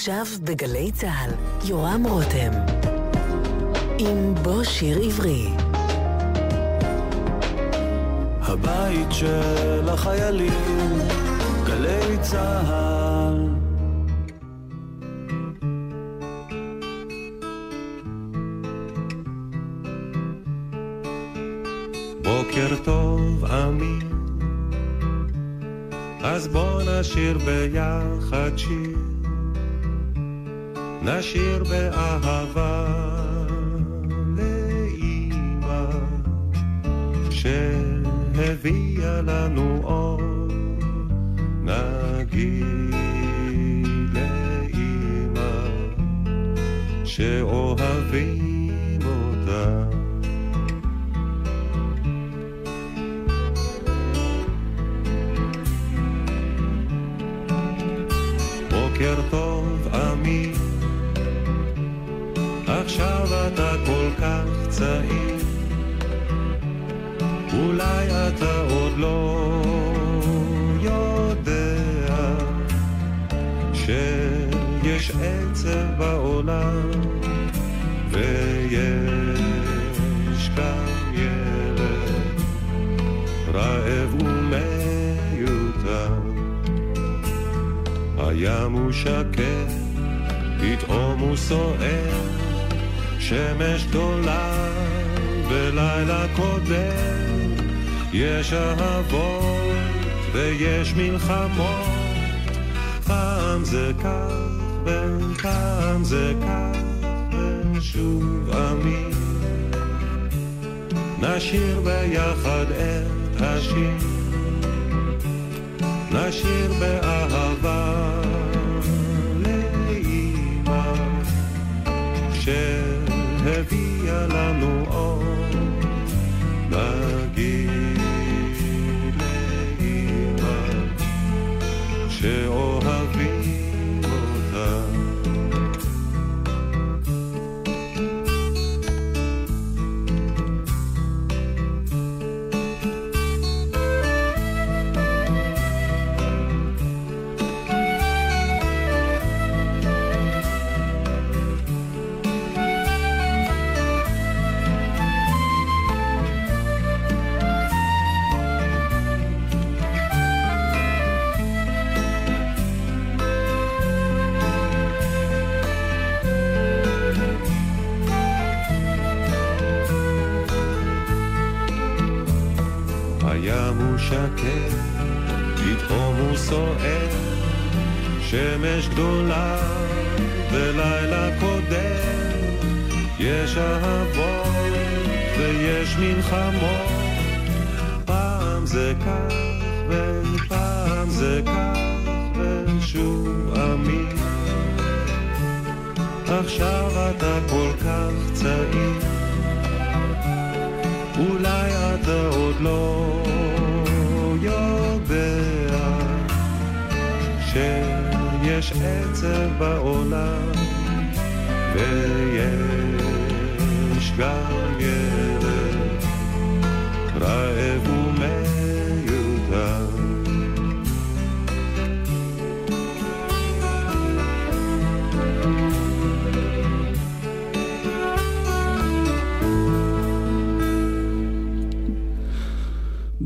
עכשיו בגלי צה"ל, יורם רותם. עם בוא שיר עברי. הבית של החיילים, גלי צה"ל. בוקר טוב, אמיר. אז בוא נשיר ביחד שיר. נשיר באהבה לאימא שהביאה לנו אור. נגיד לאימא שאוהבים אותה. בוקר טוב, כל כך צעיר. אולי אתה עוד לא יודע שיש עצב בעולם ויש כאן ילד רעב ומיותר. הים הוא שקט, פתאום הוא סוער, שמש גדולה ולילה קודם, יש אהבות ויש מלחמות, פעם זה כך ופעם זה כך, ושוב אמין. נשיר ביחד את השיר. נשיר באהבה לאימא שהביאה לנו אור. נגיד לאימא שאוהבים שמש גדולה ולילה קודם, יש אהבות ויש מלחמות, פעם זה כך ופעם זה כך, ושוב אמין. עכשיו אתה כל כך צעיר. אולי אתה עוד לא שיש עצב בעולם ויש גם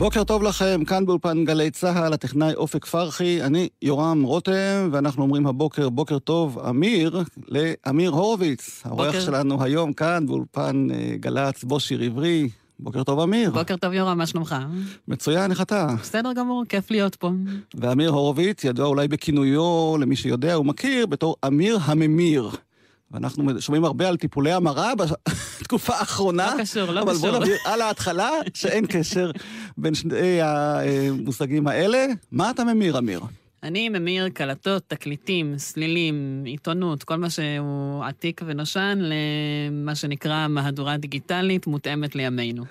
בוקר טוב לכם, כאן באולפן גלי צה"ל, הטכנאי אופק פרחי, אני יורם רותם, ואנחנו אומרים הבוקר בוקר טוב אמיר לאמיר הורוביץ, העורך שלנו היום כאן באולפן אה, גל"צ, בו שיר עברי. בוקר טוב אמיר. בוקר טוב יורם, מה שלומך? מצוין, איך אתה? בסדר גמור, כיף להיות פה. ואמיר הורוביץ, ידוע אולי בכינויו, למי שיודע, הוא מכיר בתור אמיר הממיר. ואנחנו שומעים הרבה על טיפולי המרה בתקופה האחרונה. לא קשור, לא אבל קשור. אבל בוא נבהיר על ההתחלה שאין קשר בין שני המושגים האלה. מה אתה ממיר, אמיר? אני ממיר קלטות, תקליטים, סלילים, עיתונות, כל מה שהוא עתיק ונושן למה שנקרא מהדורה דיגיטלית מותאמת לימינו.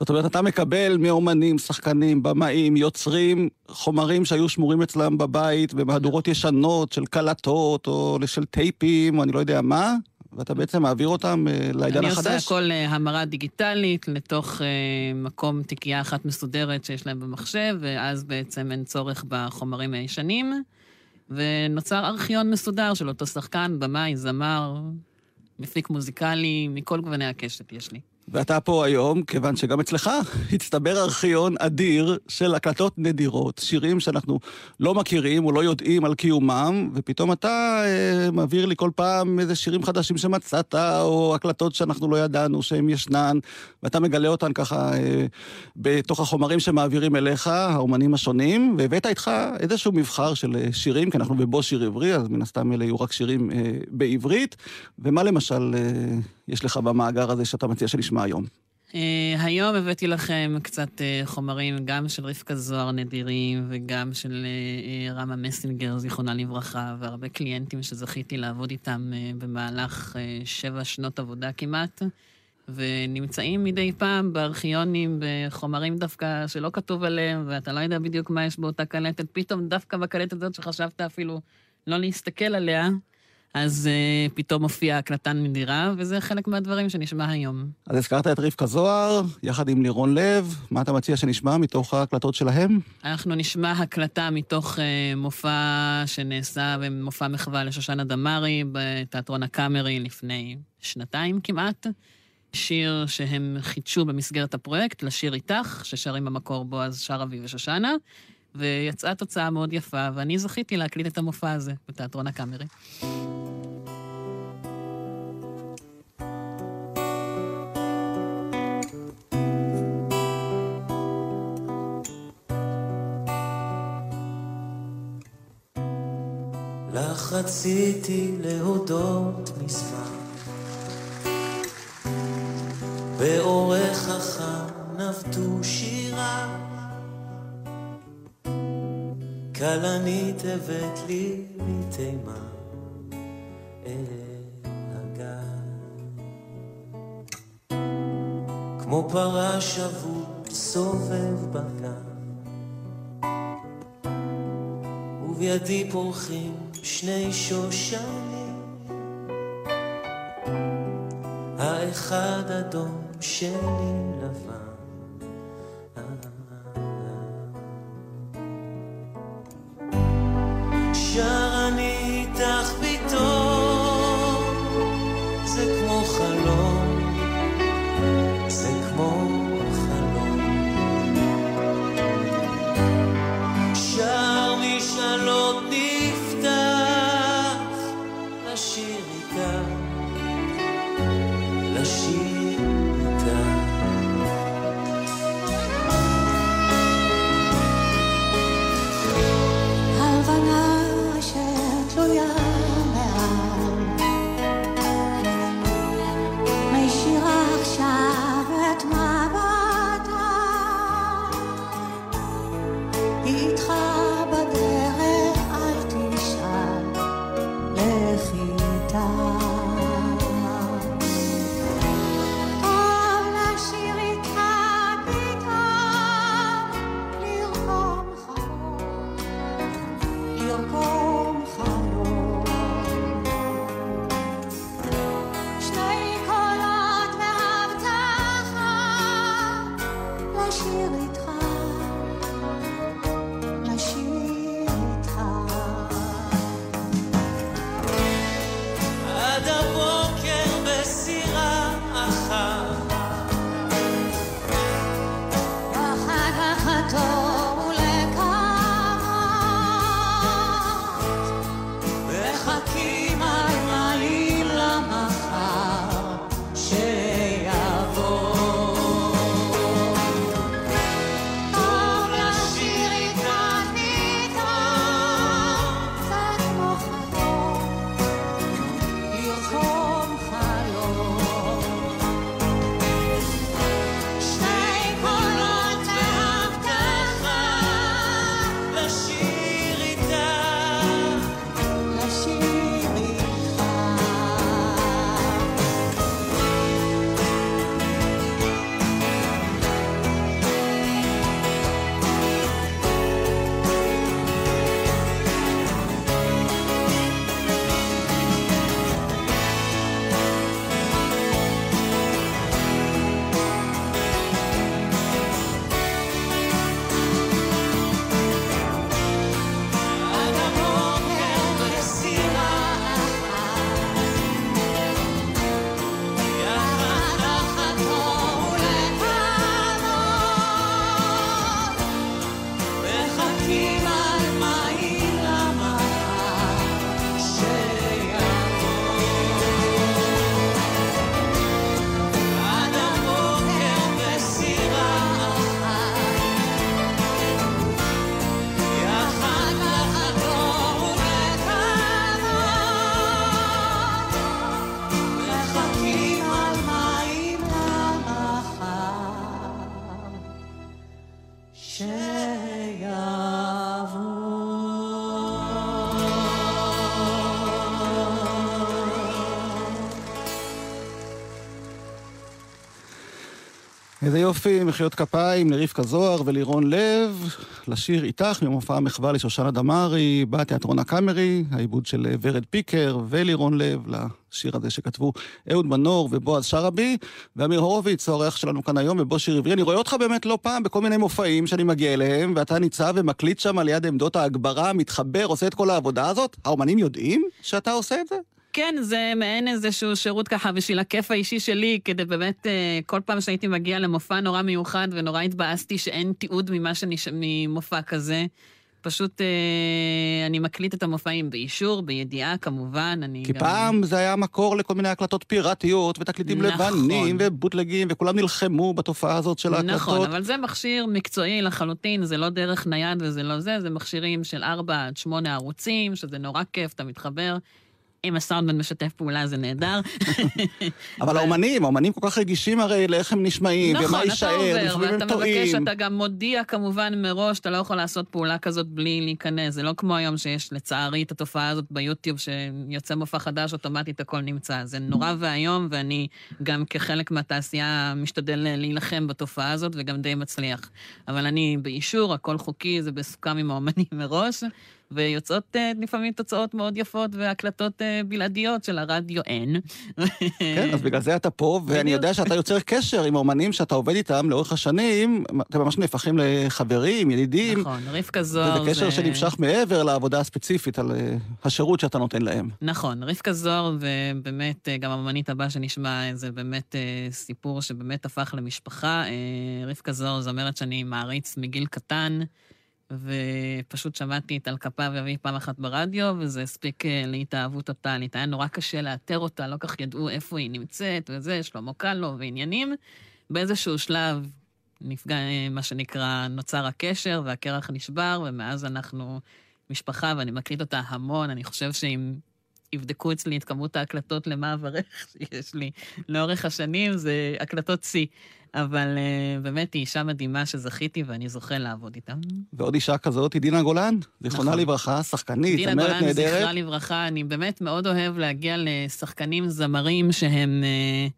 זאת אומרת, אתה מקבל מאומנים, שחקנים, במאים, יוצרים, חומרים שהיו שמורים אצלם בבית במהדורות ישנות של קלטות או של טייפים, או אני לא יודע מה, ואתה בעצם מעביר אותם אה, לעידן אני החדש? עושה הכל אה, המרה דיגיטלית לתוך אה, מקום תיקייה אחת מסודרת שיש להם במחשב, ואז בעצם אין צורך בחומרים הישנים. ונוצר ארכיון מסודר של אותו שחקן, במאי, זמר, מפיק מוזיקלי, מכל גווני הקשת יש לי. ואתה פה היום, כיוון שגם אצלך הצטבר ארכיון אדיר של הקלטות נדירות, שירים שאנחנו לא מכירים או לא יודעים על קיומם, ופתאום אתה אה, מעביר לי כל פעם איזה שירים חדשים שמצאת, או הקלטות שאנחנו לא ידענו שהן ישנן, ואתה מגלה אותן ככה אה, בתוך החומרים שמעבירים אליך, האומנים השונים, והבאת איתך איזשהו מבחר של אה, שירים, כי אנחנו בבו שיר עברי, אז מן הסתם אלה יהיו רק שירים אה, בעברית, ומה למשל אה, יש לך במאגר הזה שאתה מציע שנשמע? נשמע היום? Uh, היום הבאתי לכם קצת uh, חומרים, גם של רבקה זוהר נדירים, וגם של uh, רמה מסינגר, זיכרונה לברכה, והרבה קליינטים שזכיתי לעבוד איתם במהלך שבע שנות עבודה כמעט, ונמצאים מדי פעם בארכיונים בחומרים דווקא שלא כתוב עליהם, ואתה לא יודע בדיוק מה יש באותה קלטת, פתאום דווקא בקלטת הזאת שחשבת אפילו לא להסתכל עליה, אז uh, פתאום מופיע הקלטן מדירה, וזה חלק מהדברים שנשמע היום. אז הזכרת את רבקה זוהר, יחד עם לירון לב, מה אתה מציע שנשמע מתוך ההקלטות שלהם? אנחנו נשמע הקלטה מתוך uh, מופע שנעשה במופע מחווה לשושנה דמארי בתיאטרון הקאמרי לפני שנתיים כמעט. שיר שהם חידשו במסגרת הפרויקט, לשיר איתך, ששרים במקור בועז שרעבי ושושנה. ויצאה תוצאה מאוד יפה, ואני זכיתי להקליט את המופע הזה בתיאטרון הקאמרי. לך רציתי להודות מזמן, באורך חכם נבטו שירה. כלנית הבאת לי מתימה אל הגן. כמו פרה שבוט סובב בגן, ובידי פורחים שני שושנים, האחד אדום שני לבן. איזה יופי, מחיאות כפיים לרבקה זוהר ולירון לב, לשיר איתך ממופע מחווה לשושנה דמארי בתיאטרון הקאמרי, העיבוד של ורד פיקר ולירון לב לשיר הזה שכתבו אהוד מנור ובועז שרעבי, ואמיר הורוביץ, האורח שלנו כאן היום בבוא שיר עברי. אני רואה אותך באמת לא פעם בכל מיני מופעים שאני מגיע אליהם, ואתה ניצב ומקליט שם על יד עמדות ההגברה, מתחבר, עושה את כל העבודה הזאת. האומנים יודעים שאתה עושה את זה? כן, זה מעין איזשהו שירות ככה בשביל הכיף האישי שלי, כדי באמת, אה, כל פעם שהייתי מגיע למופע נורא מיוחד ונורא התבאסתי שאין תיעוד ממה שנש... ממופע כזה. פשוט אה, אני מקליט את המופעים באישור, בידיעה כמובן, אני כי גם... פעם זה היה מקור לכל מיני הקלטות פיראטיות ותקליטים נכון. לבנים ובוטלגים, וכולם נלחמו בתופעה הזאת של ההקלטות. נכון, אבל זה מכשיר מקצועי לחלוטין, זה לא דרך נייד וזה לא זה, זה מכשירים של 4 עד 8 ערוצים, שזה נורא כיף, אתה מתחבר. אם הסאונדמן משתף פעולה זה נהדר. אבל האומנים, האומנים כל כך רגישים הרי לאיך הם נשמעים, ומה יישאר, לפעמים הם טועים. נכון, אתה עובר, ואתה מבקש, אתה גם מודיע כמובן מראש, אתה לא יכול לעשות פעולה כזאת בלי להיכנס. זה לא כמו היום שיש לצערי את התופעה הזאת ביוטיוב, שיוצא מופע חדש, אוטומטית הכל נמצא. זה נורא ואיום, ואני גם כחלק מהתעשייה משתדל להילחם בתופעה הזאת, וגם די מצליח. אבל אני באישור, הכל חוקי, זה בסוכם עם האומנים מראש. ויוצאות uh, לפעמים תוצאות מאוד יפות והקלטות uh, בלעדיות של הרדיו אין. כן, אז בגלל זה אתה פה, ואני יודע שאתה יוצר קשר עם האומנים שאתה עובד איתם לאורך השנים, אתם ממש נהפכים לחברים, ידידים. נכון, רבקה זוהר זה... קשר שנמשך מעבר לעבודה הספציפית על uh, השירות שאתה נותן להם. נכון, רבקה זוהר, ובאמת, גם האמנית הבאה שנשמע, זה באמת סיפור שבאמת הפך למשפחה. רבקה זוהר זמרת שאני מעריץ מגיל קטן. ופשוט שמעתי את על כפיו ואבי פעם אחת ברדיו, וזה הספיק אה, להתאהבות טוטאלית. היה נורא קשה לאתר אותה, לא כך ידעו איפה היא נמצאת, וזה, שלמה קלו ועניינים. באיזשהו שלב נפגע, אה, מה שנקרא, נוצר הקשר, והקרח נשבר, ומאז אנחנו משפחה, ואני מקליט אותה המון. אני חושב שאם יבדקו אצלי את כמות ההקלטות למה אברך שיש לי לאורך השנים, זה הקלטות שיא. אבל uh, באמת היא אישה מדהימה שזכיתי ואני זוכה לעבוד איתה. ועוד אישה כזאת היא דינה גולן, זיכרונה נכון. לברכה, שחקנית, זמרת נהדרת. דינה גולן, זכרה לברכה, אני באמת מאוד אוהב להגיע לשחקנים זמרים שהם uh,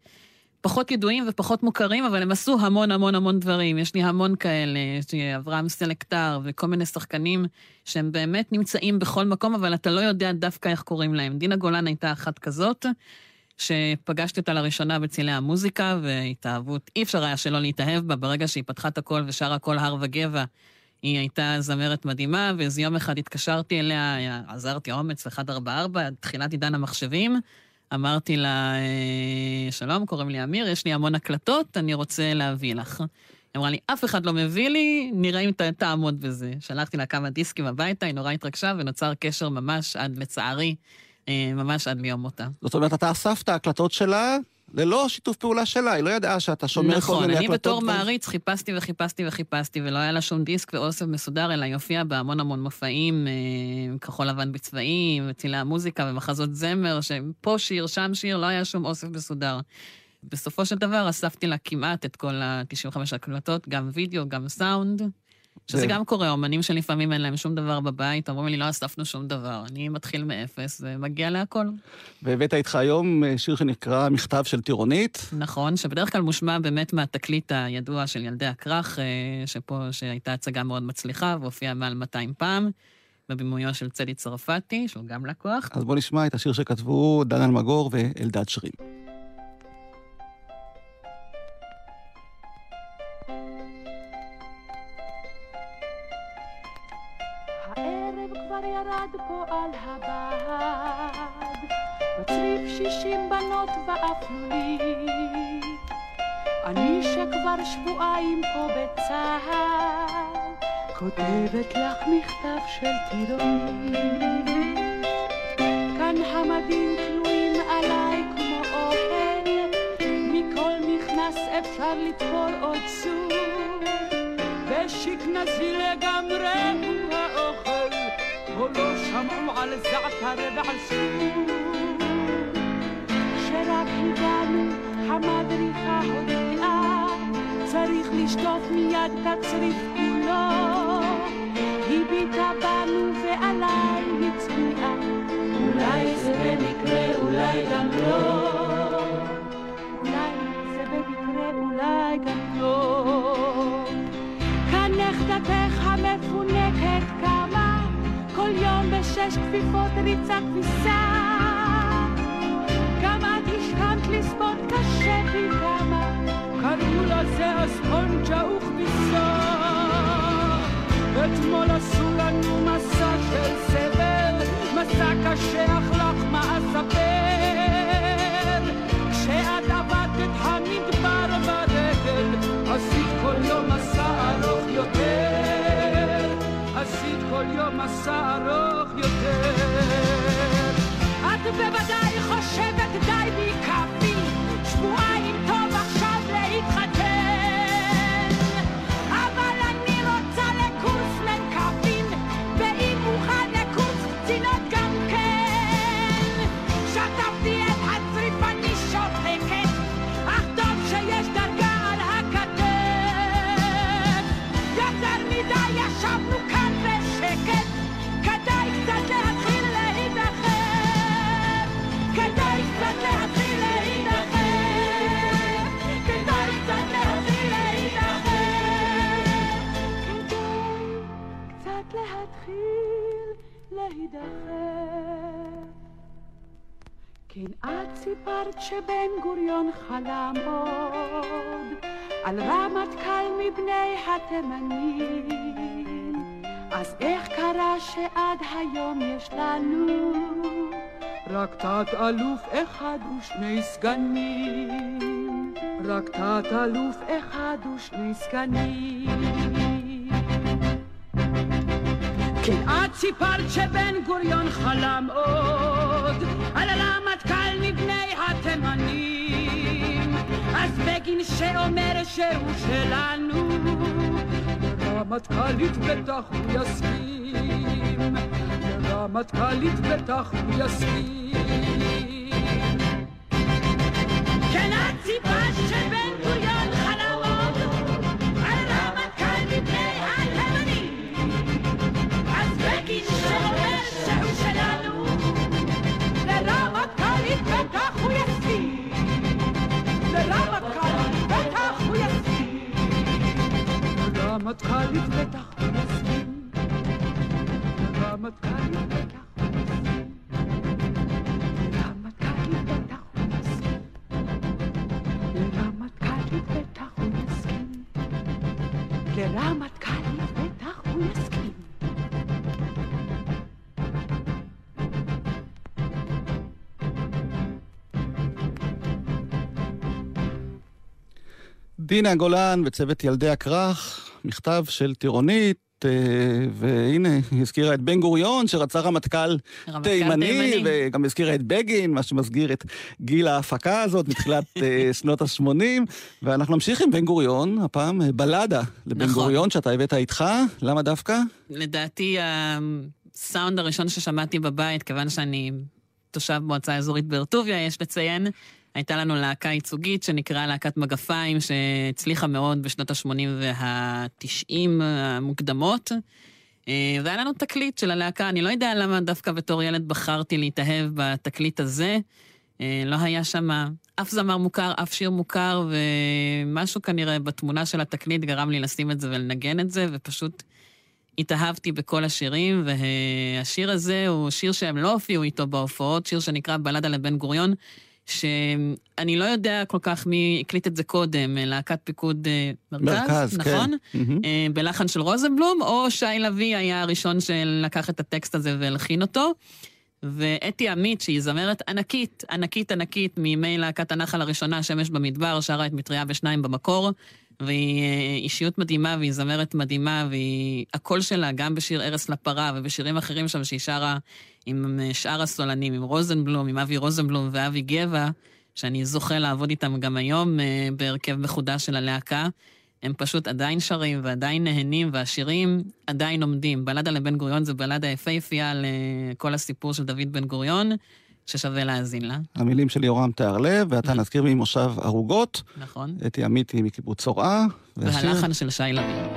פחות ידועים ופחות מוכרים, אבל הם עשו המון המון המון דברים. יש לי המון כאלה, יש לי אברהם סלקטר וכל מיני שחקנים שהם באמת נמצאים בכל מקום, אבל אתה לא יודע דווקא איך קוראים להם. דינה גולן הייתה אחת כזאת. שפגשתי אותה לראשונה בצילי המוזיקה, והתאהבתי, אי אפשר היה שלא להתאהב בה ברגע שהיא פתחה את הקול ושרה כל הר וגבעה. היא הייתה זמרת מדהימה, ואיזה יום אחד התקשרתי אליה, אזרתי אומץ, 144, תחילת עידן המחשבים. אמרתי לה, אה, שלום, קוראים לי אמיר, יש לי המון הקלטות, אני רוצה להביא לך. היא אמרה לי, אף אחד לא מביא לי, נראה אם תעמוד בזה. שלחתי לה כמה דיסקים הביתה, היא נורא התרגשה, ונוצר קשר ממש עד, לצערי, אה, ממש עד ליום מותה. זאת אומרת, אתה אספת הקלטות שלה ללא שיתוף פעולה שלה, היא לא ידעה שאתה שומר נכון, כל מיני הקלטות. נכון, אני בתור מעריץ חיפשתי וחיפשתי וחיפשתי, ולא היה לה שום דיסק ואוסף מסודר, אלא היא הופיעה בהמון המון מופעים, אה, כחול לבן בצבעים, צילי המוזיקה ומחזות זמר, שפה שיר, שם שיר, לא היה שום אוסף מסודר. בסופו של דבר אספתי לה כמעט את כל ה-95 הקלטות, גם וידאו, גם סאונד. שזה גם קורה, אומנים שלפעמים אין להם שום דבר בבית, אומרים לי, לא אספנו שום דבר. אני מתחיל מאפס ומגיע להכל. והבאת איתך היום אה, שיר שנקרא מכתב של טירונית. נכון, שבדרך כלל מושמע באמת מהתקליט הידוע של ילדי הכרך, אה, שפה, שהייתה הצגה מאוד מצליחה והופיעה מעל 200 פעם. בבימויו של צדי צרפתי, שהוא גם לקוח. אז בוא נשמע את השיר שכתבו דן אלמגור ואלדד שרים. ירד פה על הבד, בצריף שישים בנות ואפלולית. אני שכבר שבועיים פה בצהל, כותבת לך מכתב של טירונית. כאן המדים תלויים עליי כמו אוהל, מכל מכנס אפשר לתפור עוד סוג, ושכנזי לגמרי הוא האוכל. או לא שמעו על זעתר ועל סור. כשרק הגענו המדריכה הודיעה צריך לשטוף מיד את הצריף כולו. הביטה בנו ועליי הצביעה. אולי זה במקרה, אולי גם לא. יש כפיפות ריצה כביסה. גם את השכמת לספוט קשה פי כמה, קראו לזה הספונג'ה וכביסה. אתמול עשו לנו מסע של סבל, מסע קשה אך לך מה אספר. כל יום מסע ארוך יותר. את בוודאי חושבת שבן גוריון חלם עוד על רמטכ"ל מבני התימנים. אז איך קרה שעד היום יש לנו רק תת-אלוף אחד ושני סגנים? רק תת-אלוף אחד ושני סגנים כן. את סיפרת שבן גוריון חלם עוד על הרמטכ"ל מבני התימנים. אז בגין שאומר שהוא שלנו לרמטכ"לית בטח הוא יסכים. לרמטכ"לית בטח הוא יסכים לרמטכ"לית בטח הוא יסכים. לרמטכ"לית בטח. לרמטכ"לית בטח. דינה גולן וצוות ילדי הכרך, מכתב של טירונית, אה, והנה, היא הזכירה את בן גוריון, שרצה רמטכ"ל רמטכ"ל תימני, תימני. וגם הזכירה את בגין, מה שמסגיר את גיל ההפקה הזאת מתחילת אה, שנות ה-80. ואנחנו נמשיך עם בן גוריון, הפעם אה, בלדה לבן נכון. גוריון, שאתה הבאת איתך. למה דווקא? לדעתי, הסאונד הראשון ששמעתי בבית, כיוון שאני תושב מועצה אזורית באר טוביה, יש לציין, הייתה לנו להקה ייצוגית שנקראה להקת מגפיים, שהצליחה מאוד בשנות ה-80 וה-90 המוקדמות. אה, והיה לנו תקליט של הלהקה, אני לא יודע למה דווקא בתור ילד בחרתי להתאהב בתקליט הזה. אה, לא היה שם אף זמר מוכר, אף שיר מוכר, ומשהו כנראה בתמונה של התקליט גרם לי לשים את זה ולנגן את זה, ופשוט התאהבתי בכל השירים, והשיר הזה הוא שיר שהם לא הופיעו איתו בהופעות, שיר שנקרא בלדה לבן גוריון, שאני לא יודע כל כך מי הקליט את זה קודם, להקת פיקוד אה, מרכז, מרכז, כן. נכון? מהמם. אה, בלחן של רוזנבלום, או שי לביא היה הראשון שלקח את הטקסט הזה והלחין אותו. ואתי עמית, שהיא זמרת ענקית, ענקית ענקית, מימי להקת הנחל הראשונה, שמש במדבר, שרה את מטריה ושניים במקור, והיא אה, אישיות מדהימה, והיא זמרת מדהימה, והיא... הקול שלה, גם בשיר ארס לפרה ובשירים אחרים שם, שהיא שרה עם אה, שאר הסולנים, עם רוזנבלום, עם אבי רוזנבלום ואבי גבע, שאני זוכה לעבוד איתם גם היום אה, בהרכב מחודש של הלהקה. הם פשוט עדיין שרים ועדיין נהנים, והשירים עדיין עומדים. בלדה לבן גוריון זה בלדה יפהפייה לכל הסיפור של דוד בן גוריון, ששווה להאזין לה, המילים של יורם תיארלב, ואתה נזכיר ממושב ערוגות, נכון? אתי עמיתי מקיבוץ צורעה. והלחן של שי לביא.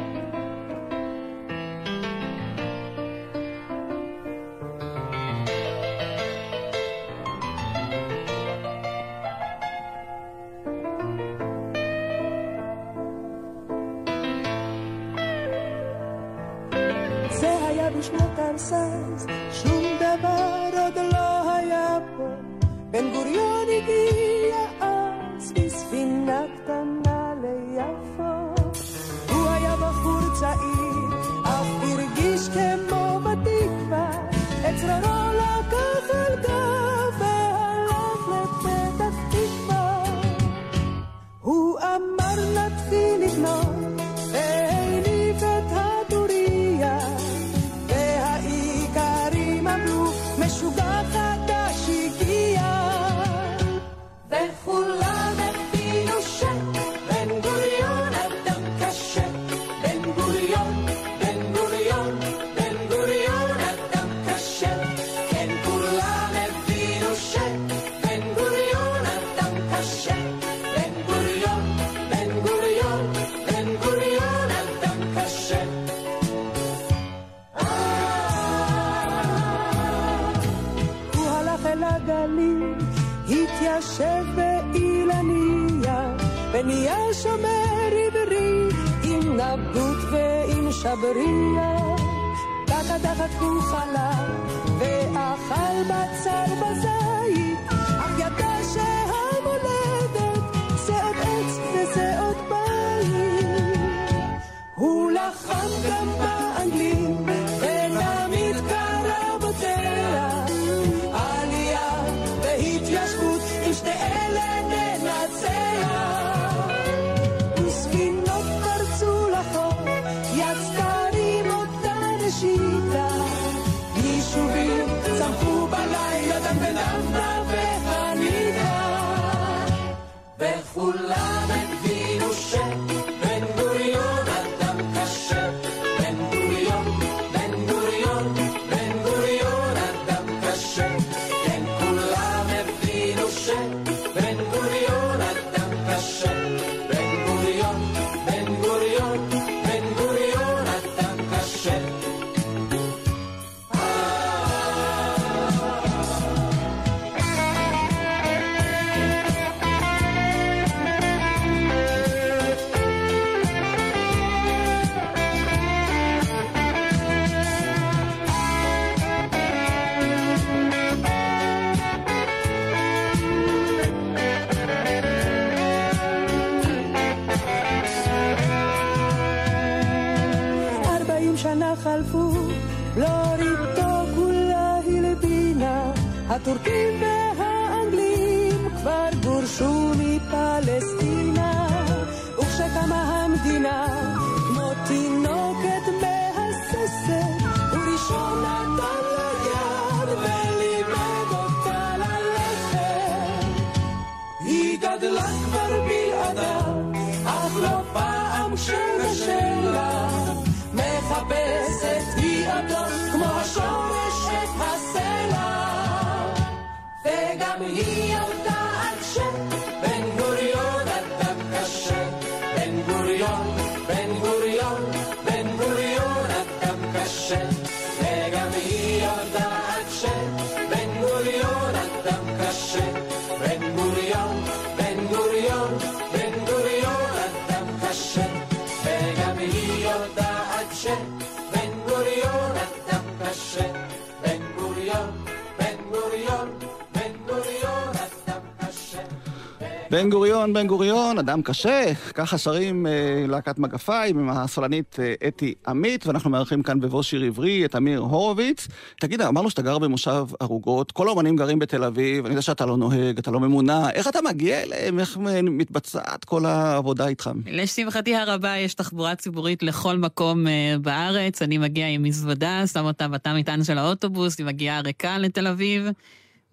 בן גוריון, בן גוריון, אדם קשה. ככה שרים אה, להקת מגפיים עם הסולנית אה, אתי עמית, ואנחנו מארחים כאן בבוא שיר עברי את אמיר הורוביץ. תגיד, אמרנו שאתה גר במושב ערוגות, כל האומנים גרים בתל אביב, אני יודע שאתה לא נוהג, אתה לא ממונע, איך אתה מגיע אליהם? איך אה, מתבצעת כל העבודה איתכם? לשמחתי הרבה יש תחבורה ציבורית לכל מקום אה, בארץ. אני מגיעה עם מזוודה, שם אותה בתא מטען של האוטובוס, היא מגיעה ריקה לתל אביב.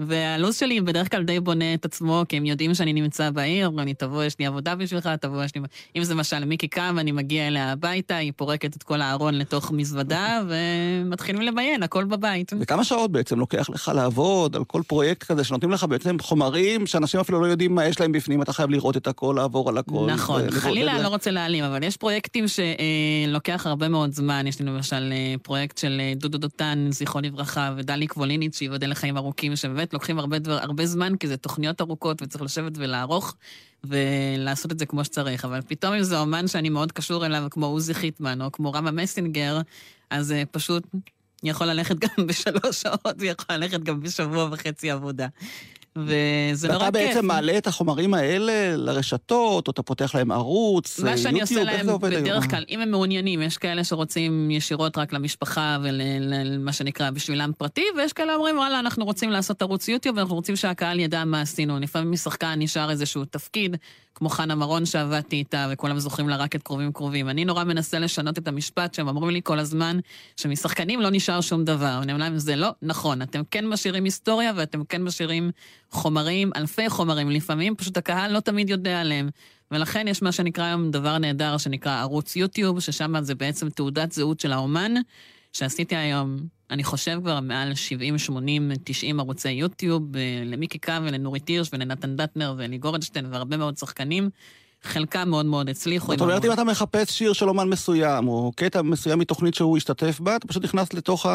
והלו"ז שלי בדרך כלל די בונה את עצמו, כי הם יודעים שאני נמצא בעיר, לי, תבוא, יש לי עבודה בשבילך, תבוא, יש לי... אם זה למשל מיקי קם, אני מגיע אליה הביתה, היא פורקת את כל הארון לתוך מזוודה, ומתחילים למיין, הכל בבית. וכמה שעות בעצם לוקח לך לעבוד על כל פרויקט כזה, שנותנים לך בעצם חומרים שאנשים אפילו לא יודעים מה יש להם בפנים, אתה חייב לראות את הכל, לעבור על הכל. נכון, חלילה. אני לא רוצה להעלים, אבל יש פרויקטים שלוקח הרבה מאוד זמן. יש לנו למשל אה, פרויקט של אה, דודו דותן, זכרו לברכה, ודלי קבוליניץ, שייבדל לחיים ארוכים, שבאמת לוקחים הרבה, דבר, הרבה זמן, כי זה תוכניות ארוכות, וצריך לשבת ולערוך, ולעשות את זה כמו שצריך. אבל פתאום אם זה אומן שאני מאוד קשור אליו, כמו עוזי חיטמן, או כמו רמה מסינגר, אז אה, פשוט יכול ללכת גם בשלוש שעות, ויכול ללכת גם בשבוע וחצי עבודה. וזה נורא ואתה כיף. בעצם מעלה את החומרים האלה לרשתות, או אתה פותח להם ערוץ, מה שאני יוטיוב, עושה איך להם זה עובד היום? בדרך כלל, אם הם מעוניינים, יש כאלה שרוצים ישירות רק למשפחה ולמה שנקרא בשבילם פרטי, ויש כאלה אומרים, וואלה, אנחנו רוצים לעשות ערוץ יוטיוב, ואנחנו רוצים שהקהל ידע מה עשינו. לפעמים משחקן נשאר איזשהו תפקיד, כמו חנה מרון שעבדתי איתה, וכולם זוכרים לה רק את קרובים קרובים. אני נורא מנסה לשנות את המשפט שהם אומרים לי כל הזמן, שמשחקנים לא נשאר שום דבר. אני אומרת להם, זה לא נכון, אתם כן משאירים היסטוריה, ואתם כן משאירים חומרים, אלפי חומרים, לפעמים פשוט הקהל לא תמיד יודע עליהם. ולכן יש מה שנקרא היום דבר נהדר שנקרא ערוץ יוטיוב, ששם זה בעצם תעודת זהות של האומן, שעשיתי היום, אני חושב כבר מעל 70, 80, 90 ערוצי יוטיוב, אה, למיקי קו ולנורית הירש ולנתן דטנר ואלי והרבה מאוד שחקנים, חלקם מאוד מאוד הצליחו. זאת אומרת, אם אתה מחפש שיר של אומן מסוים, או קטע מסוים מתוכנית שהוא השתתף בה, אתה פשוט נכנס לתוך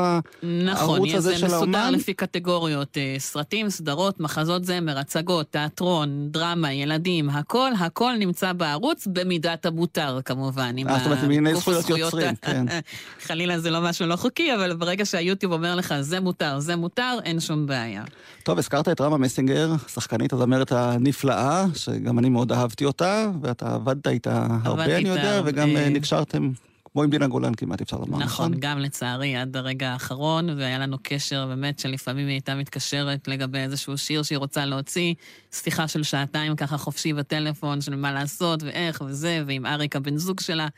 נכון, הערוץ הזה של האומן. נכון, זה מסודר לפי קטגוריות, אה, סרטים, סדרות, מחזות זמר, הצגות, תיאטרון, דרמה, ילדים, הכל, הכל נמצא בערוץ, במידת המותר כמובן. אה, זאת אומרת, עם מיני זכויות יוצרים, כן. חלילה זה לא משהו לא חוקי, אבל ברגע שהיוטיוב אומר לך, זה מותר, זה מותר, אין שום בעיה. טוב, הזכרת את רמה מסינגר, שחקנית הזמרת הנפלאה, שגם אני מאוד אהבתי אותה, ואתה עבדת איתה הרבה, אני יודע, וגם אה, נקשרתם כמו עם דינה גולן כמעט, אפשר לומר, נכון? נכון, גם לצערי, עד הרגע האחרון, והיה לנו קשר באמת שלפעמים היא הייתה מתקשרת לגבי איזשהו שיר שהיא רוצה להוציא, שיחה של שעתיים ככה חופשי בטלפון, של מה לעשות ואיך וזה, ועם אריק הבן זוג שלה,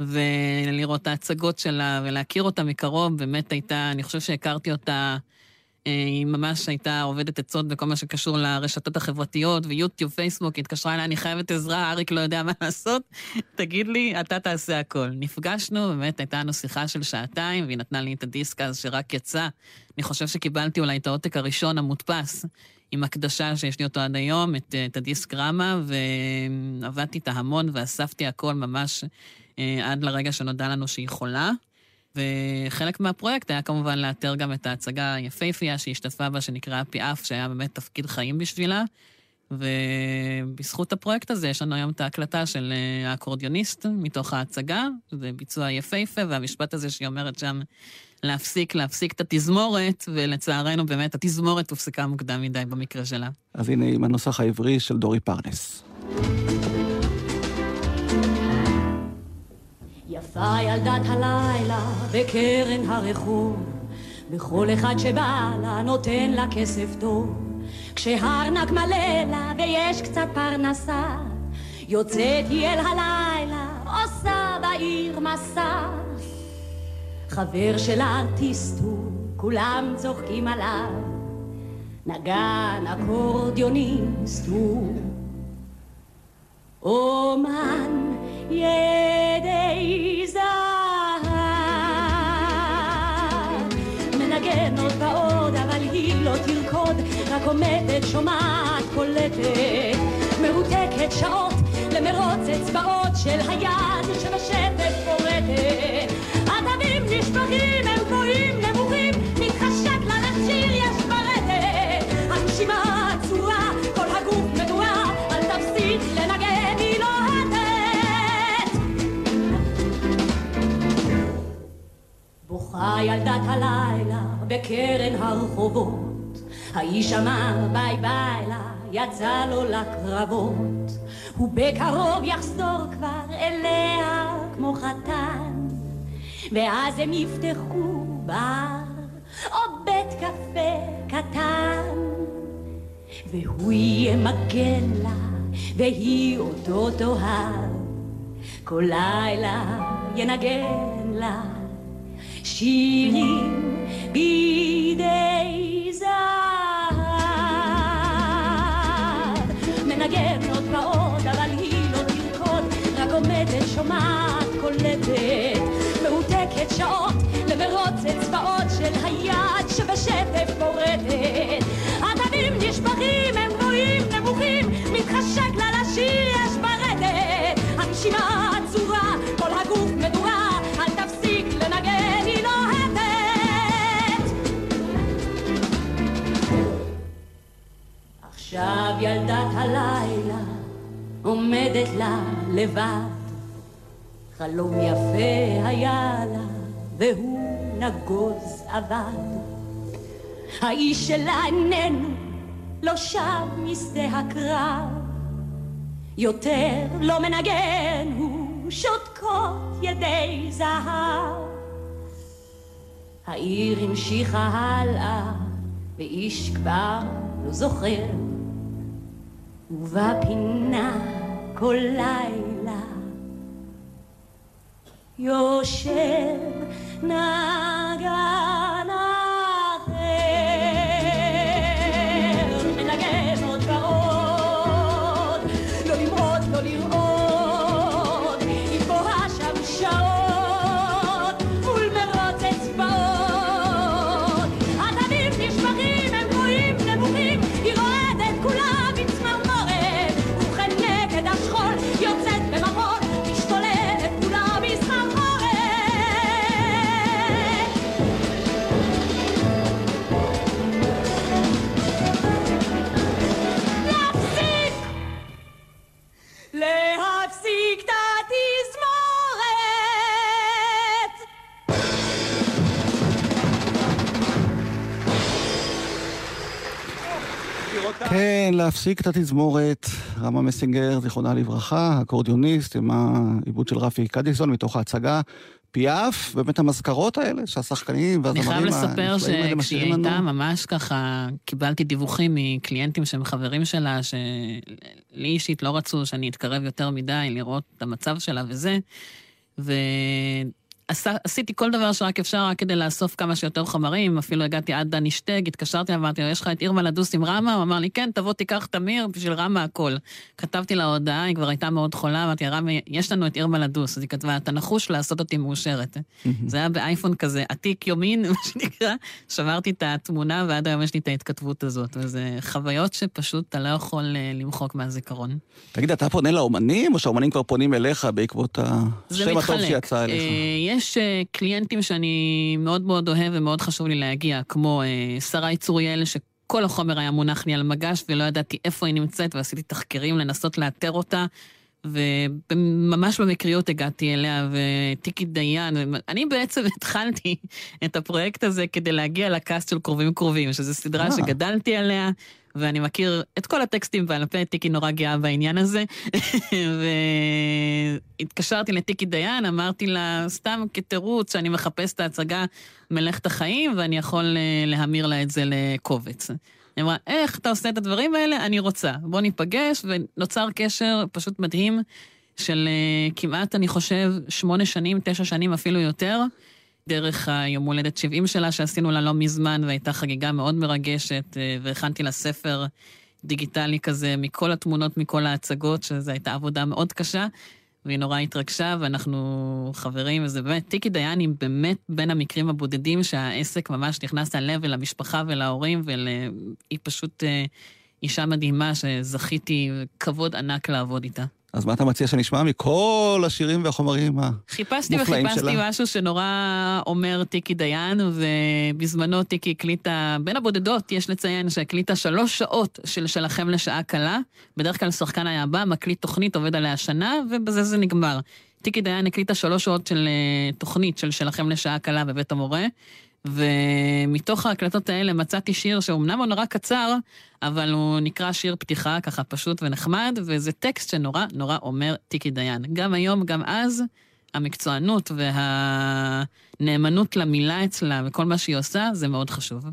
ולראות את ההצגות שלה ולהכיר אותה מקרוב, באמת הייתה, אני חושב שהכרתי אותה... אה, היא ממש הייתה עובדת עצות בכל מה שקשור לרשתות החברתיות, ויוטיוב, פייסבוק, היא התקשרה אליי, אני חייבת עזרה, אריק לא יודע מה לעשות, תגיד לי, אתה תעשה הכל. נפגשנו, באמת הייתה לנו שיחה של שעתיים, והיא נתנה לי את הדיסק אז שרק יצא. אני חושב שקיבלתי אולי את העותק הראשון המודפס, עם הקדשה שיש לי אותו עד היום, את, את הדיסק רמה, ועבדתי איתה המון ואספתי הכל ממש אה, עד לרגע שנודע לנו שהיא חולה. וחלק מהפרויקט היה כמובן לאתר גם את ההצגה היפהפייה שהיא השתתפה בה, שנקראה פיאף, שהיה באמת תפקיד חיים בשבילה. ובזכות הפרויקט הזה יש לנו היום את ההקלטה של אה, האקורדיוניסט מתוך ההצגה, זה ביצוע יפהפה, והמשפט הזה שהיא אומרת שם, להפסיק, להפסיק את התזמורת, ולצערנו באמת התזמורת הופסקה מוקדם מדי במקרה שלה. אז הנה עם הנוסח העברי של דורי פרנס. יפה ילדת הלילה בקרן הרחוב, וכל אחד שבא לה נותן לה כסף טוב. כשהארנק מלא לה ויש קצת פרנסה, יוצאת היא אל הלילה, עושה בעיר מסע. חבר של הארטיסט הוא, כולם צוחקים עליו, נגן אקורדיוניסט הוא. אומן ידי זהב. מנגן עוד ועוד, אבל היא לא תרקוד, רק עומדת, שומעת, קולטת. מרותקת שעות למרוץ אצבעות של היד שבשטף פורטת. עטבים נשפכים, בוכה ילדת הלילה בקרן הרחובות. האיש אמר ביי ביי לה, יצא לו לקרבות. הוא בקרוב יחזור כבר אליה כמו חתן. ואז הם יפתחו בר או בית קפה קטן. והוא ימגן לה, והיא אותו תאהב. כל לילה ינגן לה שירים בידי זהב. מנגן עכשיו ילדת הלילה עומדת לה לבד. חלום יפה היה לה, והוא נגוז אבד. האיש שלה איננו, לא שב משדה הקרב. יותר לא מנגן, הוא שותקות ידי זהב. העיר המשיכה הלאה, ואיש כבר לא זוכר. ובפינה כל לילה. יושב נגן להפסיק את התזמורת. רמה מסינגר, זיכרונה לברכה, אקורדיוניסט, עם העיבוד של רפי קדיסון מתוך ההצגה. פיאף, באמת המזכרות האלה, שהשחקנים והזמרים אני חייב לספר הנפלאים האלה שכשהיא משאירים לנו. הייתה ממש ככה, קיבלתי דיווחים מקליינטים שהם חברים שלה, שלי אישית לא רצו שאני אתקרב יותר מדי, לראות את המצב שלה וזה, ועשיתי כל דבר שרק אפשר רק כדי לאסוף כמה שיותר חומרים, אפילו הגעתי עד דני שטג, התקשרתי, אמרתי לו, יש לך את אירמה לדוס עם רמה? הוא אמר לי, כן, תבוא תיקח תמיר, בשביל רמה הכל. כתבתי לה הודעה, היא כבר הייתה מאוד חולה, אמרתי רמה, יש לנו את אירמה לדוס. אז היא כתבה, אתה נחוש לעשות אותי מאושרת. זה היה באייפון כזה עתיק יומין, מה שנקרא, שמרתי את התמונה ועד היום יש לי את ההתכתבות הזאת. וזה חוויות שפשוט אתה לא יכול אה, למחוק מהזיכרון. תגיד, אתה פונה לאומנים, או שהאומנים כבר פונים אליך בעקבות השם הטוב. שיצא אליך? יש אה, קליינטים שאני מאוד מאוד אוהב ומאוד חשוב לי להגיע, כמו אה, שרי צוריאל, שכל החומר היה מונח לי על מגש ולא ידעתי איפה היא נמצאת, ועשיתי תחקירים לנסות לאתר אותה. וממש במקריות הגעתי אליה, וטיקי דיין, אני בעצם התחלתי את הפרויקט הזה כדי להגיע לקאסט של קרובים קרובים, שזו סדרה אה. שגדלתי עליה, ואני מכיר את כל הטקסטים בעל פה, טיקי נורא גאה בעניין הזה. והתקשרתי לטיקי דיין, אמרתי לה, סתם כתירוץ שאני מחפש את ההצגה מלאכת החיים, ואני יכול אה, להמיר לה את זה לקובץ. היא אמרה, איך אתה עושה את הדברים האלה? אני רוצה. בוא ניפגש, ונוצר קשר פשוט מדהים של אה, כמעט, אני חושב, שמונה שנים, תשע שנים, אפילו יותר, דרך היום הולדת 70 שלה, שעשינו לה לא מזמן, והייתה חגיגה מאוד מרגשת, אה, והכנתי לה ספר דיגיטלי כזה מכל התמונות, מכל ההצגות, שזו הייתה עבודה מאוד קשה. והיא נורא התרגשה, ואנחנו חברים, וזה באמת, טיקי דיין היא באמת בין המקרים הבודדים שהעסק ממש נכנס ללב ולמשפחה ולהורים, והיא פשוט אה, אישה מדהימה שזכיתי, כבוד ענק לעבוד איתה. אז מה אתה מציע שנשמע מכל השירים והחומרים חיפשתי המופלאים וחיפשתי שלה? משהו שנורא אומר טיקי דיין, ובזמנו טיקי הקליטה, בין הבודדות, יש לציין שהקליטה שלוש שעות של שלכם לשעה קלה. בדרך כלל שחקן היה בא, מקליט תוכנית, עובד עליה שנה, ובזה זה נגמר. טיקי דיין הקליטה שלוש שעות של אה, תוכנית של שלכם לשעה קלה בבית המורה, ומתוך ההקלטות האלה מצאתי שיר שאומנם הוא נורא קצר, אבל הוא נקרא שיר פתיחה, ככה פשוט ונחמד, וזה טקסט שנורא נורא אומר טיקי דיין. גם היום, גם אז, המקצוענות והנאמנות למילה אצלה וכל מה שהיא עושה, זה מאוד חשוב.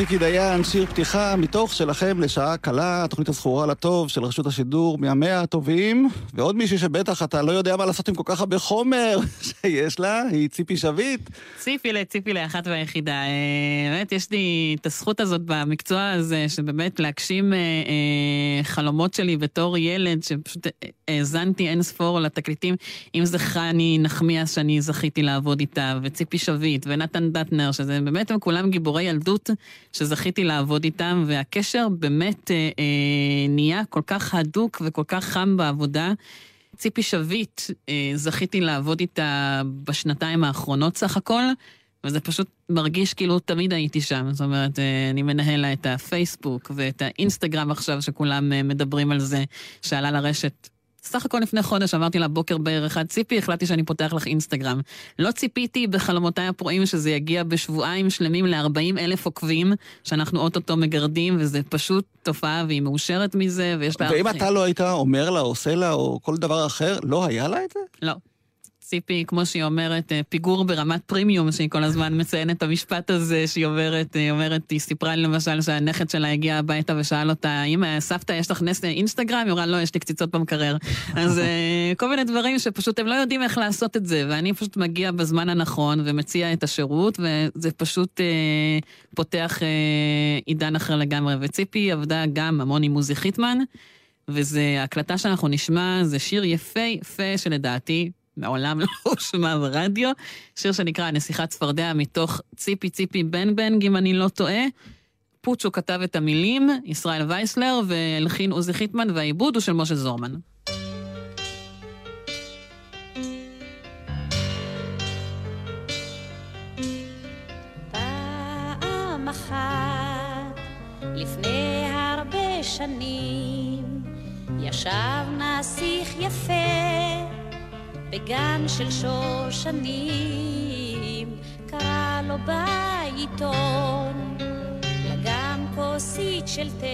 טיקי דיין, שיר פתיחה מתוך שלכם לשעה קלה, התוכנית הזכורה לטוב של רשות השידור מהמאה הטובים. ועוד מישהי שבטח אתה לא יודע מה לעשות עם כל כך הרבה חומר שיש לה, היא ציפי שביט. ציפי לציפי לאחת והיחידה. אה, באמת, יש לי את הזכות הזאת במקצוע הזה, שבאמת להגשים אה, אה, חלומות שלי בתור ילד, שפשוט האזנתי אין ספור לתקליטים, אם זה חני נחמיאס שאני זכיתי לעבוד איתה, וציפי שביט, ונתן דטנר, שזה באמת הם כולם גיבורי ילדות שזכיתי לעבוד איתם, והקשר באמת נהיה כל כך הדוק וכל כך חם בעבודה. ציפי שביט, אה, זכיתי לעבוד איתה בשנתיים האחרונות סך הכל, וזה פשוט מרגיש כאילו תמיד הייתי שם. זאת אומרת, אה, אני מנהל לה את הפייסבוק ואת האינסטגרם עכשיו, שכולם אה, מדברים על זה, שעלה לרשת סך הכל לפני חודש אמרתי לה בוקר בער אחד, ציפי, החלטתי שאני פותח לך אינסטגרם. לא ציפיתי בחלומותיי הפרועים שזה יגיע בשבועיים שלמים ל-40 אלף עוקבים, שאנחנו אוטוטו מגרדים, וזה פשוט תופעה, והיא מאושרת מזה, ויש לה... ואם אתה לא היית אומר לה, עושה לה, או כל דבר אחר, לא היה לה את זה? לא. ציפי, כמו שהיא אומרת, אה, פיגור ברמת פרימיום, שהיא כל הזמן מציינת את המשפט הזה, שהיא אומרת, היא אומרת, היא סיפרה לי למשל שהנכד שלה הגיע הביתה ושאל אותה, אמא, סבתא, יש לך נס אינסטגרם? היא אמרה, לא, יש לי קציצות במקרר. אז אה, כל מיני דברים שפשוט הם לא יודעים איך לעשות את זה, ואני פשוט מגיע בזמן הנכון ומציע את השירות, וזה פשוט אה, פותח אה, עידן אחר לגמרי. וציפי עבדה גם המון עם מוזי חיטמן. וזה, הקלטה שאנחנו נשמע, זה שיר יפה-יפה שלדעתי מעולם לא הושמע ברדיו, שיר שנקרא הנסיכת צפרדע מתוך ציפי ציפי בן בנג, אם אני לא טועה. פוצ'ו כתב את המילים, ישראל וייסלר, והלחין עוזי חיטמן, והעיבוד הוא של משה זורמן. שנים, ישב נסיך יפה בגן של שושנים, קרא לו בעיתון, לגם כוסית של תה,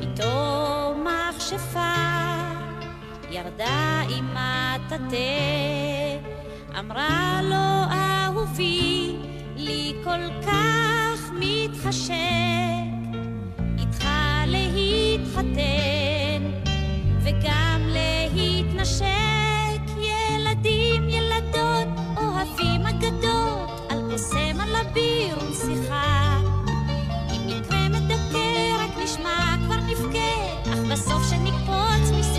פתאום מכשפה ירדה עם מטאטא, אמרה לו אהובי, לי כל כך מתחשק, איתך להתחתן, אביר ושיחה. אם מקרה מדכא רק נשמע כבר נבכה, אך בסוף שנקפוץ משמחה.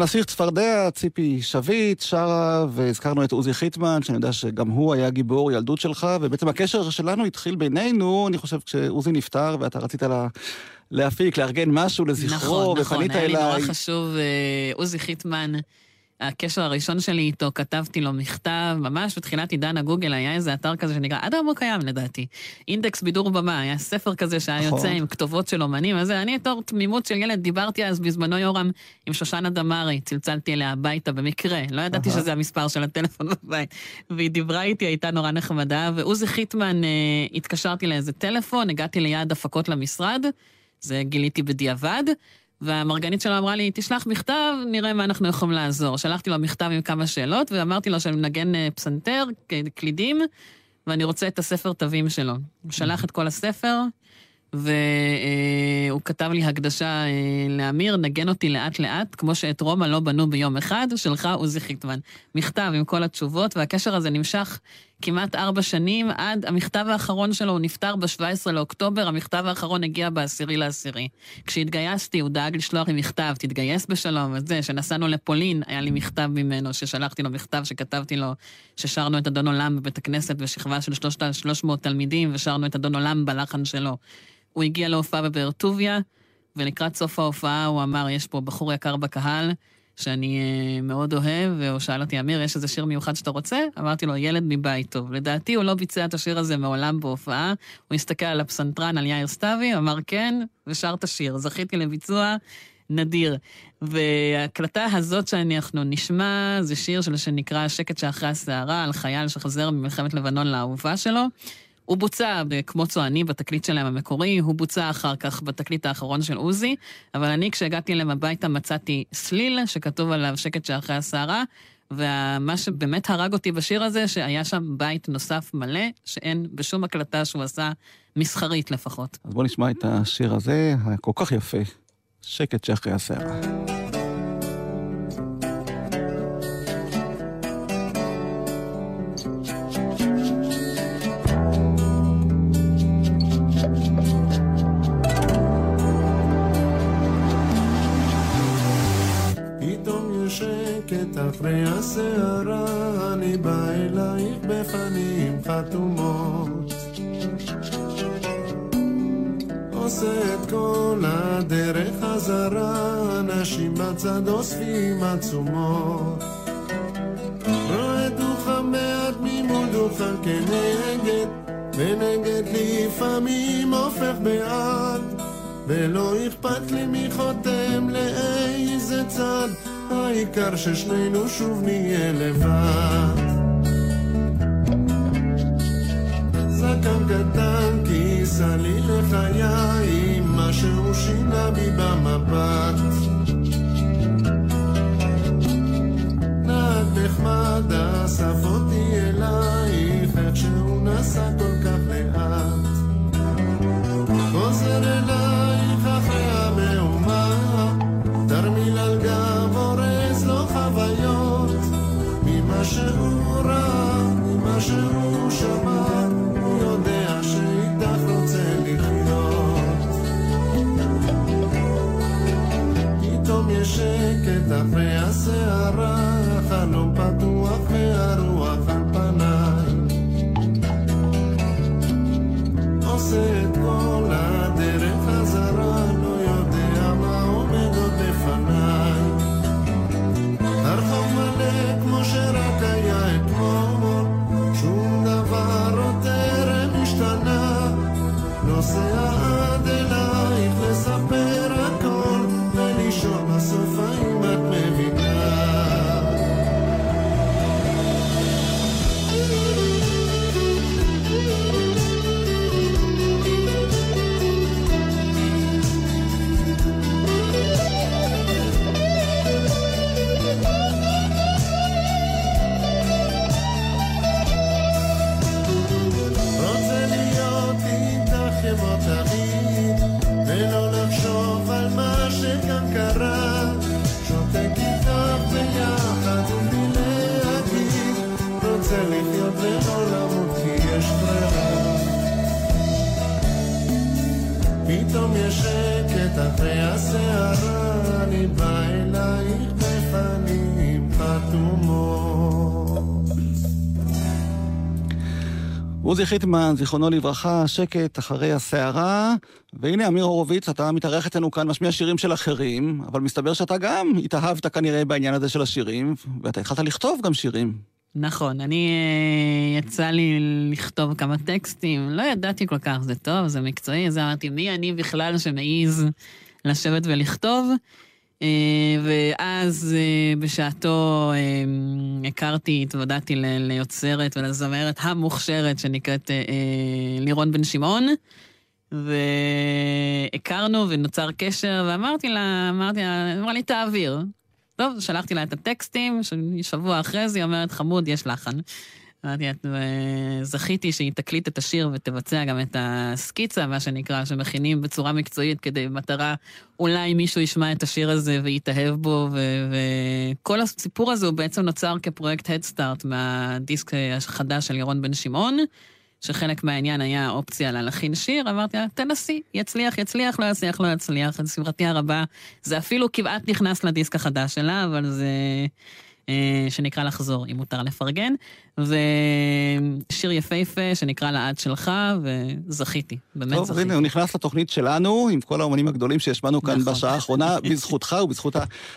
הנסיך צפרדע, ציפי שביט, שרה, והזכרנו את עוזי חיטמן, שאני יודע שגם הוא היה גיבור ילדות שלך, ובעצם הקשר שלנו התחיל בינינו, אני חושב, כשעוזי נפטר ואתה רצית לה... להפיק, לארגן משהו לזכרו, נכון, נכון, ופנית היה לי אליי. נורא חשוב, אה, עוזי חיטמן, הקשר הראשון שלי איתו, כתבתי לו מכתב, ממש בתחילת עידן הגוגל היה איזה אתר כזה שנקרא, עד היום הוא קיים לדעתי, אינדקס בידור במה, היה ספר כזה שהיה נכון. יוצא עם כתובות של אומנים, אז אני בתור תמימות של ילד דיברתי אז בזמנו יורם עם שושנה דמארי, צלצלתי אליה הביתה במקרה, לא ידעתי. שזה המספר של הטלפון בבית, והיא דיברה איתי, הייתה נורא נחמדה, ועוזי חיטמן, אה, התקשרתי לאיזה טלפון, הגעתי ליעד הפקות למשרד, זה גיליתי בדיעבד, והמרגנית שלו אמרה לי, תשלח מכתב, נראה מה אנחנו יכולים לעזור. שלחתי לו מכתב עם כמה שאלות, ואמרתי לו שאני מנגן אה, פסנתר, קלידים, ואני רוצה את הספר תווים שלו. הוא שלח את כל הספר, והוא כתב לי הקדשה אה, לאמיר, נגן אותי לאט-לאט, כמו שאת רומא לא בנו ביום אחד, שלך עוזי חיטמן. מכתב עם כל התשובות, והקשר הזה נמשך כמעט ארבע שנים, עד המכתב האחרון שלו, הוא נפטר ב-17 לאוקטובר, המכתב האחרון הגיע ב-10 לעשירי. כשהתגייסתי, הוא דאג לשלוח לי מכתב, תתגייס בשלום, וזה, כשנסענו לפולין, היה לי מכתב ממנו, ששלחתי לו מכתב שכתבתי לו, ששרנו את אדון עולם בבית הכנסת בשכבה של 300 תלמידים, ושרנו את אדון עולם בלחן שלו. הוא הגיע להופעה בבאר טוביה, ולקראת סוף ההופעה הוא אמר, יש פה בחור יקר בקהל, שאני uh, מאוד אוהב, והוא שאל אותי, אמיר, יש איזה שיר מיוחד שאתה רוצה? אמרתי לו, ילד מבית טוב. לדעתי הוא לא ביצע את השיר הזה מעולם בהופעה, הוא הסתכל על הפסנתרן, על יאיר סתיוי, אמר כן, ושר את השיר. זכיתי לביצוע נדיר. וההקלטה הזאת שאנחנו נשמע, זה שיר שנקרא שקט שאחרי הסערה, על חייל שחוזר ממלחמת לבנון לאהובה שלו. הוא בוצע ב- כמו צועני בתקליט שלהם המקורי, הוא בוצע אחר כך בתקליט האחרון של עוזי, אבל אני כשהגעתי אליהם הביתה מצאתי סליל שכתוב עליו שקט שאחרי הסערה, ומה שבאמת הרג אותי בשיר הזה, שהיה שם בית נוסף מלא, שאין בשום הקלטה שהוא עשה, מסחרית לפחות. אז בוא נשמע את השיר הזה, הכל כך יפה, שקט שאחרי הסערה. אחרי הסערה, אני בא אלייך בפנים חתומות. עושה את כל הדרך חזרה, אנשים בצד אוספים עצומות. רואה דוכן מעט ממול דוכן כנגד, ונגד לפעמים הופך בעד. ולא אכפת לי מי חותם לאיזה צד, העיקר ששנינו שוב נהיה לבד. זקן קטן כיסה לי לחיי, משהו שינה בי במבט. נהג נחמד אסף אותי אלייך, פתאום יש שקט אחרי הסערה, החלום עוזי חיטמן, זיכרונו לברכה, שקט אחרי הסערה. והנה, אמיר הורוביץ, אתה מתארח אצלנו כאן, משמיע שירים של אחרים, אבל מסתבר שאתה גם התאהבת כנראה בעניין הזה של השירים, ואתה התחלת לכתוב גם שירים. נכון, אני, אה, יצא לי לכתוב כמה טקסטים, לא ידעתי כל כך, זה טוב, זה מקצועי, אז אמרתי, מי אני בכלל שמעז לשבת ולכתוב? אה, ואז אה, בשעתו הכרתי, התוודעתי ליוצרת ולזמרת המוכשרת שנקראת לירון בן שמעון. והכרנו ונוצר קשר, ואמרתי לה, אמרתי לה, אמרה לי, תעביר. טוב, שלחתי לה את הטקסטים, שבוע אחרי זה היא אומרת, חמוד, יש לחן. אמרתי, זכיתי שהיא תקליט את השיר ותבצע גם את הסקיצה, מה שנקרא, שמכינים בצורה מקצועית כדי מטרה, אולי מישהו ישמע את השיר הזה ויתאהב בו, וכל הסיפור הזה הוא בעצם נוצר כפרויקט הדסטארט מהדיסק החדש של ירון בן שמעון. שחלק מהעניין היה אופציה להלחין שיר, אמרתי לה, תנסי, יצליח, יצליח, לא יצליח, לא יצליח. לשמחתי הרבה, זה אפילו כמעט נכנס לדיסק החדש שלה, אבל זה... אה, שנקרא לחזור, אם מותר לפרגן, ושיר יפהפה שנקרא לעד שלך, וזכיתי, באמת טוב, זכיתי. טוב, הנה, הוא נכנס לתוכנית שלנו, עם כל האומנים הגדולים שהשמענו כאן נכון. בשעה האחרונה, בזכותך ובזכות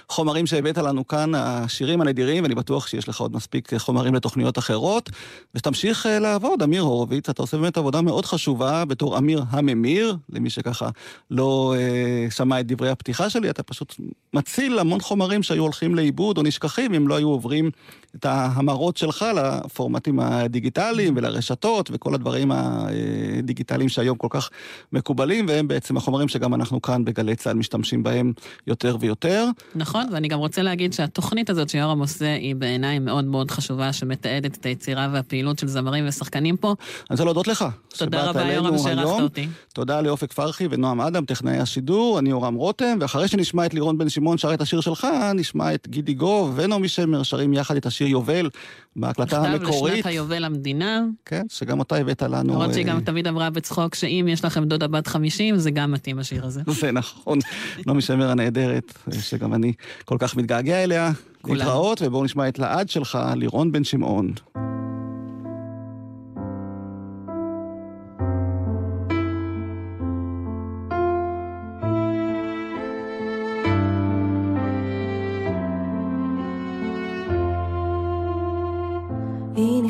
החומרים שהבאת לנו כאן, השירים הנדירים, ואני בטוח שיש לך עוד מספיק חומרים לתוכניות אחרות, ושתמשיך אה, לעבוד, אמיר הורוביץ, אתה עושה באמת עבודה מאוד חשובה בתור אמיר הממיר, למי שככה לא אה, שמע את דברי הפתיחה שלי, אתה פשוט מציל המון חומרים שהיו הולכים לאיבוד או נשכחים אם לא היו עוברים את ההמרות שלך לפורמטים הדיגיטליים ולרשתות וכל הדברים הדיגיטליים שהיום כל כך מקובלים, והם בעצם החומרים שגם אנחנו כאן בגלי צה"ל משתמשים בהם יותר ויותר. נכון, ואני גם רוצה להגיד שהתוכנית הזאת שיורם עושה היא בעיניי מאוד מאוד חשובה, שמתעדת את היצירה והפעילות של זמרים ושחקנים פה. אני רוצה להודות לך. תודה רבה, יורם, שאירחת אותי. תודה לאופק פרחי ונועם אדם, טכנאי השידור, אני יורם רותם, ואחרי שנשמע את לירון בן שמעון שר את השיר שלך, נשמע את גידי גוב ונעמי שמר שרים יחד את השיר יובל בהקלטה המקורית. לשנת היובל למדינה. כן, שגם אותה הבאת לנו. למרות שהיא גם אה, תמיד אמרה בצחוק שאם יש לכם דודה בת 50, זה גם מתאים השיר הזה. זה נכון. נעמי שמר הנהדרת, שגם אני כל כך מתגעגע אליה. להתראות, ובואו נשמע את לעד שלך, לירון בן שמעון.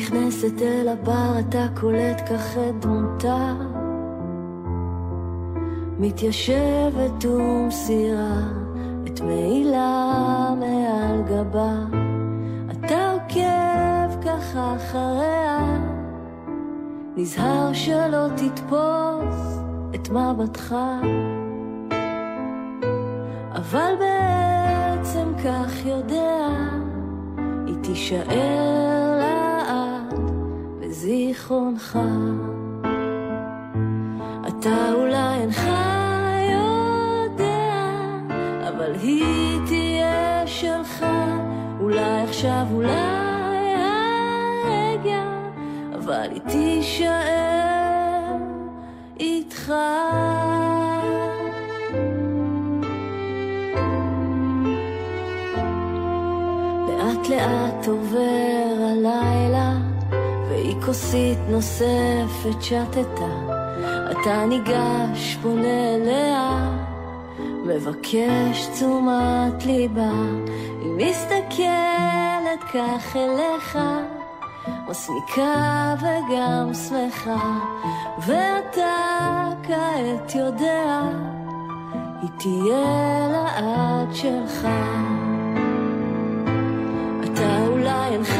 נכנסת אל הבר, אתה קולט כך את דמותה. מתיישבת ומסירה את מעילה מעל גבה. אתה עוקב ככה אחריה, נזהר שלא תתפוס את מבטך. אבל בעצם כך יודע, היא תישאר זיכרונך. אתה אולי אינך יודע, אבל היא תהיה שלך, אולי עכשיו, אולי הרגע, אבל היא תישאר איתך. לאט לאט עובר כוסית נוספת שתתה, אתה ניגש, פונה אליה, מבקש תשומת ליבה, היא מסתכלת כך אליך, מסמיקה וגם שמחה, ואתה כעת יודע, היא תהיה לעד שלך. אתה אולי אינך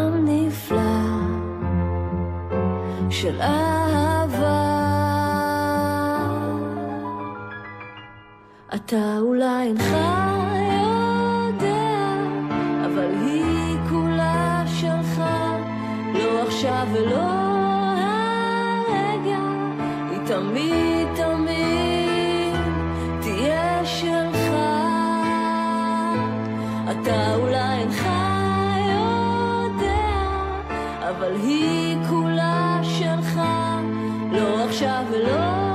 של אהבה. אתה אולי אינך יודע, אבל היא כולה שלך, לא עכשיו ולא הרגע, היא תמיד תמיד תהיה שלך. אתה אולי אינך יודע, אבל היא כולה... לא עכשיו ולא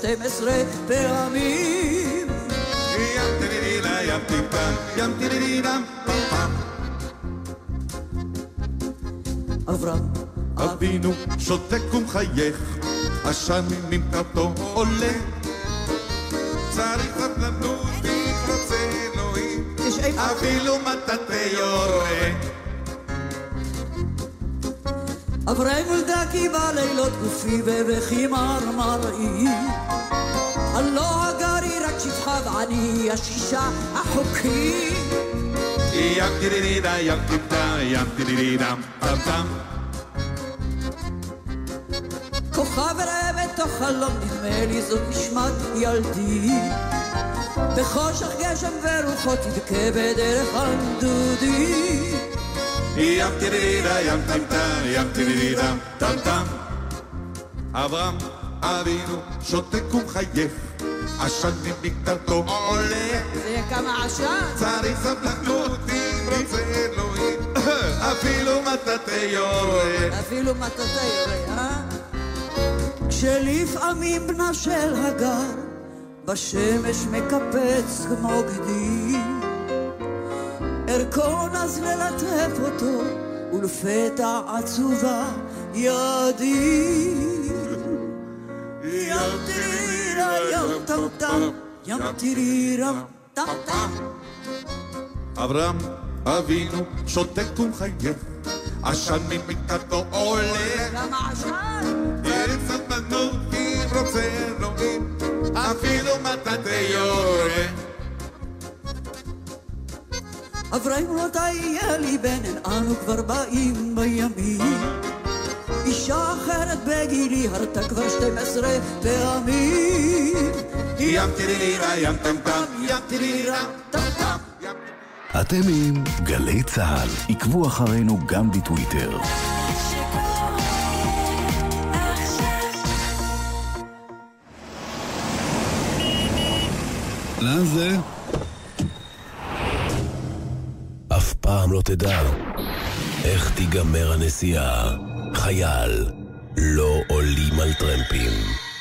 כבר 12 פעמים. ים טירירירה ים טימטם ים טירירירם פם פם אברהם אבינו שותק ומחייך עשן ממטרתו עולה. צריך סבלנות אם רוצה אלוהים. אפילו מטאטא יורה נולדה כי בלילות גופי בבכי מרמראי. הלא הגר היא רק שפחה ועני השישה החוקי. ים טירירירה ים טימטם ים טירירירם פם פם כוכב ראה בתוך חלום נדמה לי זאת נשמת ילדי. בחושך גשם ורוחות תבכה בדרך הנדודי. ים טירירירה ים טימטם ים טירירירם טם טם אברהם אבינו שותק ומחייך עשן ממקטרתו עולה זה כמה עשן. צריך סבלנות אם רוצה אלוהים. אפילו מטאטא יורה אפילו מטאטא יורה, אה? כשלפעמים בנה של הגר בשמש מקפץ כמו גדי ערכו נז ללטף אותו ולפתע עצובה ידי ים טירירה ים טם טם ים טירירה טם טם אברהם אבינו שותק ומחייך עשן ממקטרתו עולה. כמה עשן? צריך סבלנות אם רוצה אלוהים אפילו מטאטא יורה אברהם מתי יהיה לי בן, אין אנו כבר באים בימים. אישה אחרת בגילי הרתה כבר 12 פעמים. ים טירירירה ים טם טם ים טירירירה טם טם אתם עם גלי צה"ל. עקבו אחרינו גם בטוויטר. לאן זה? אף פעם לא תדע איך תיגמר הנסיעה. חייל, לא עולים על טרמפים.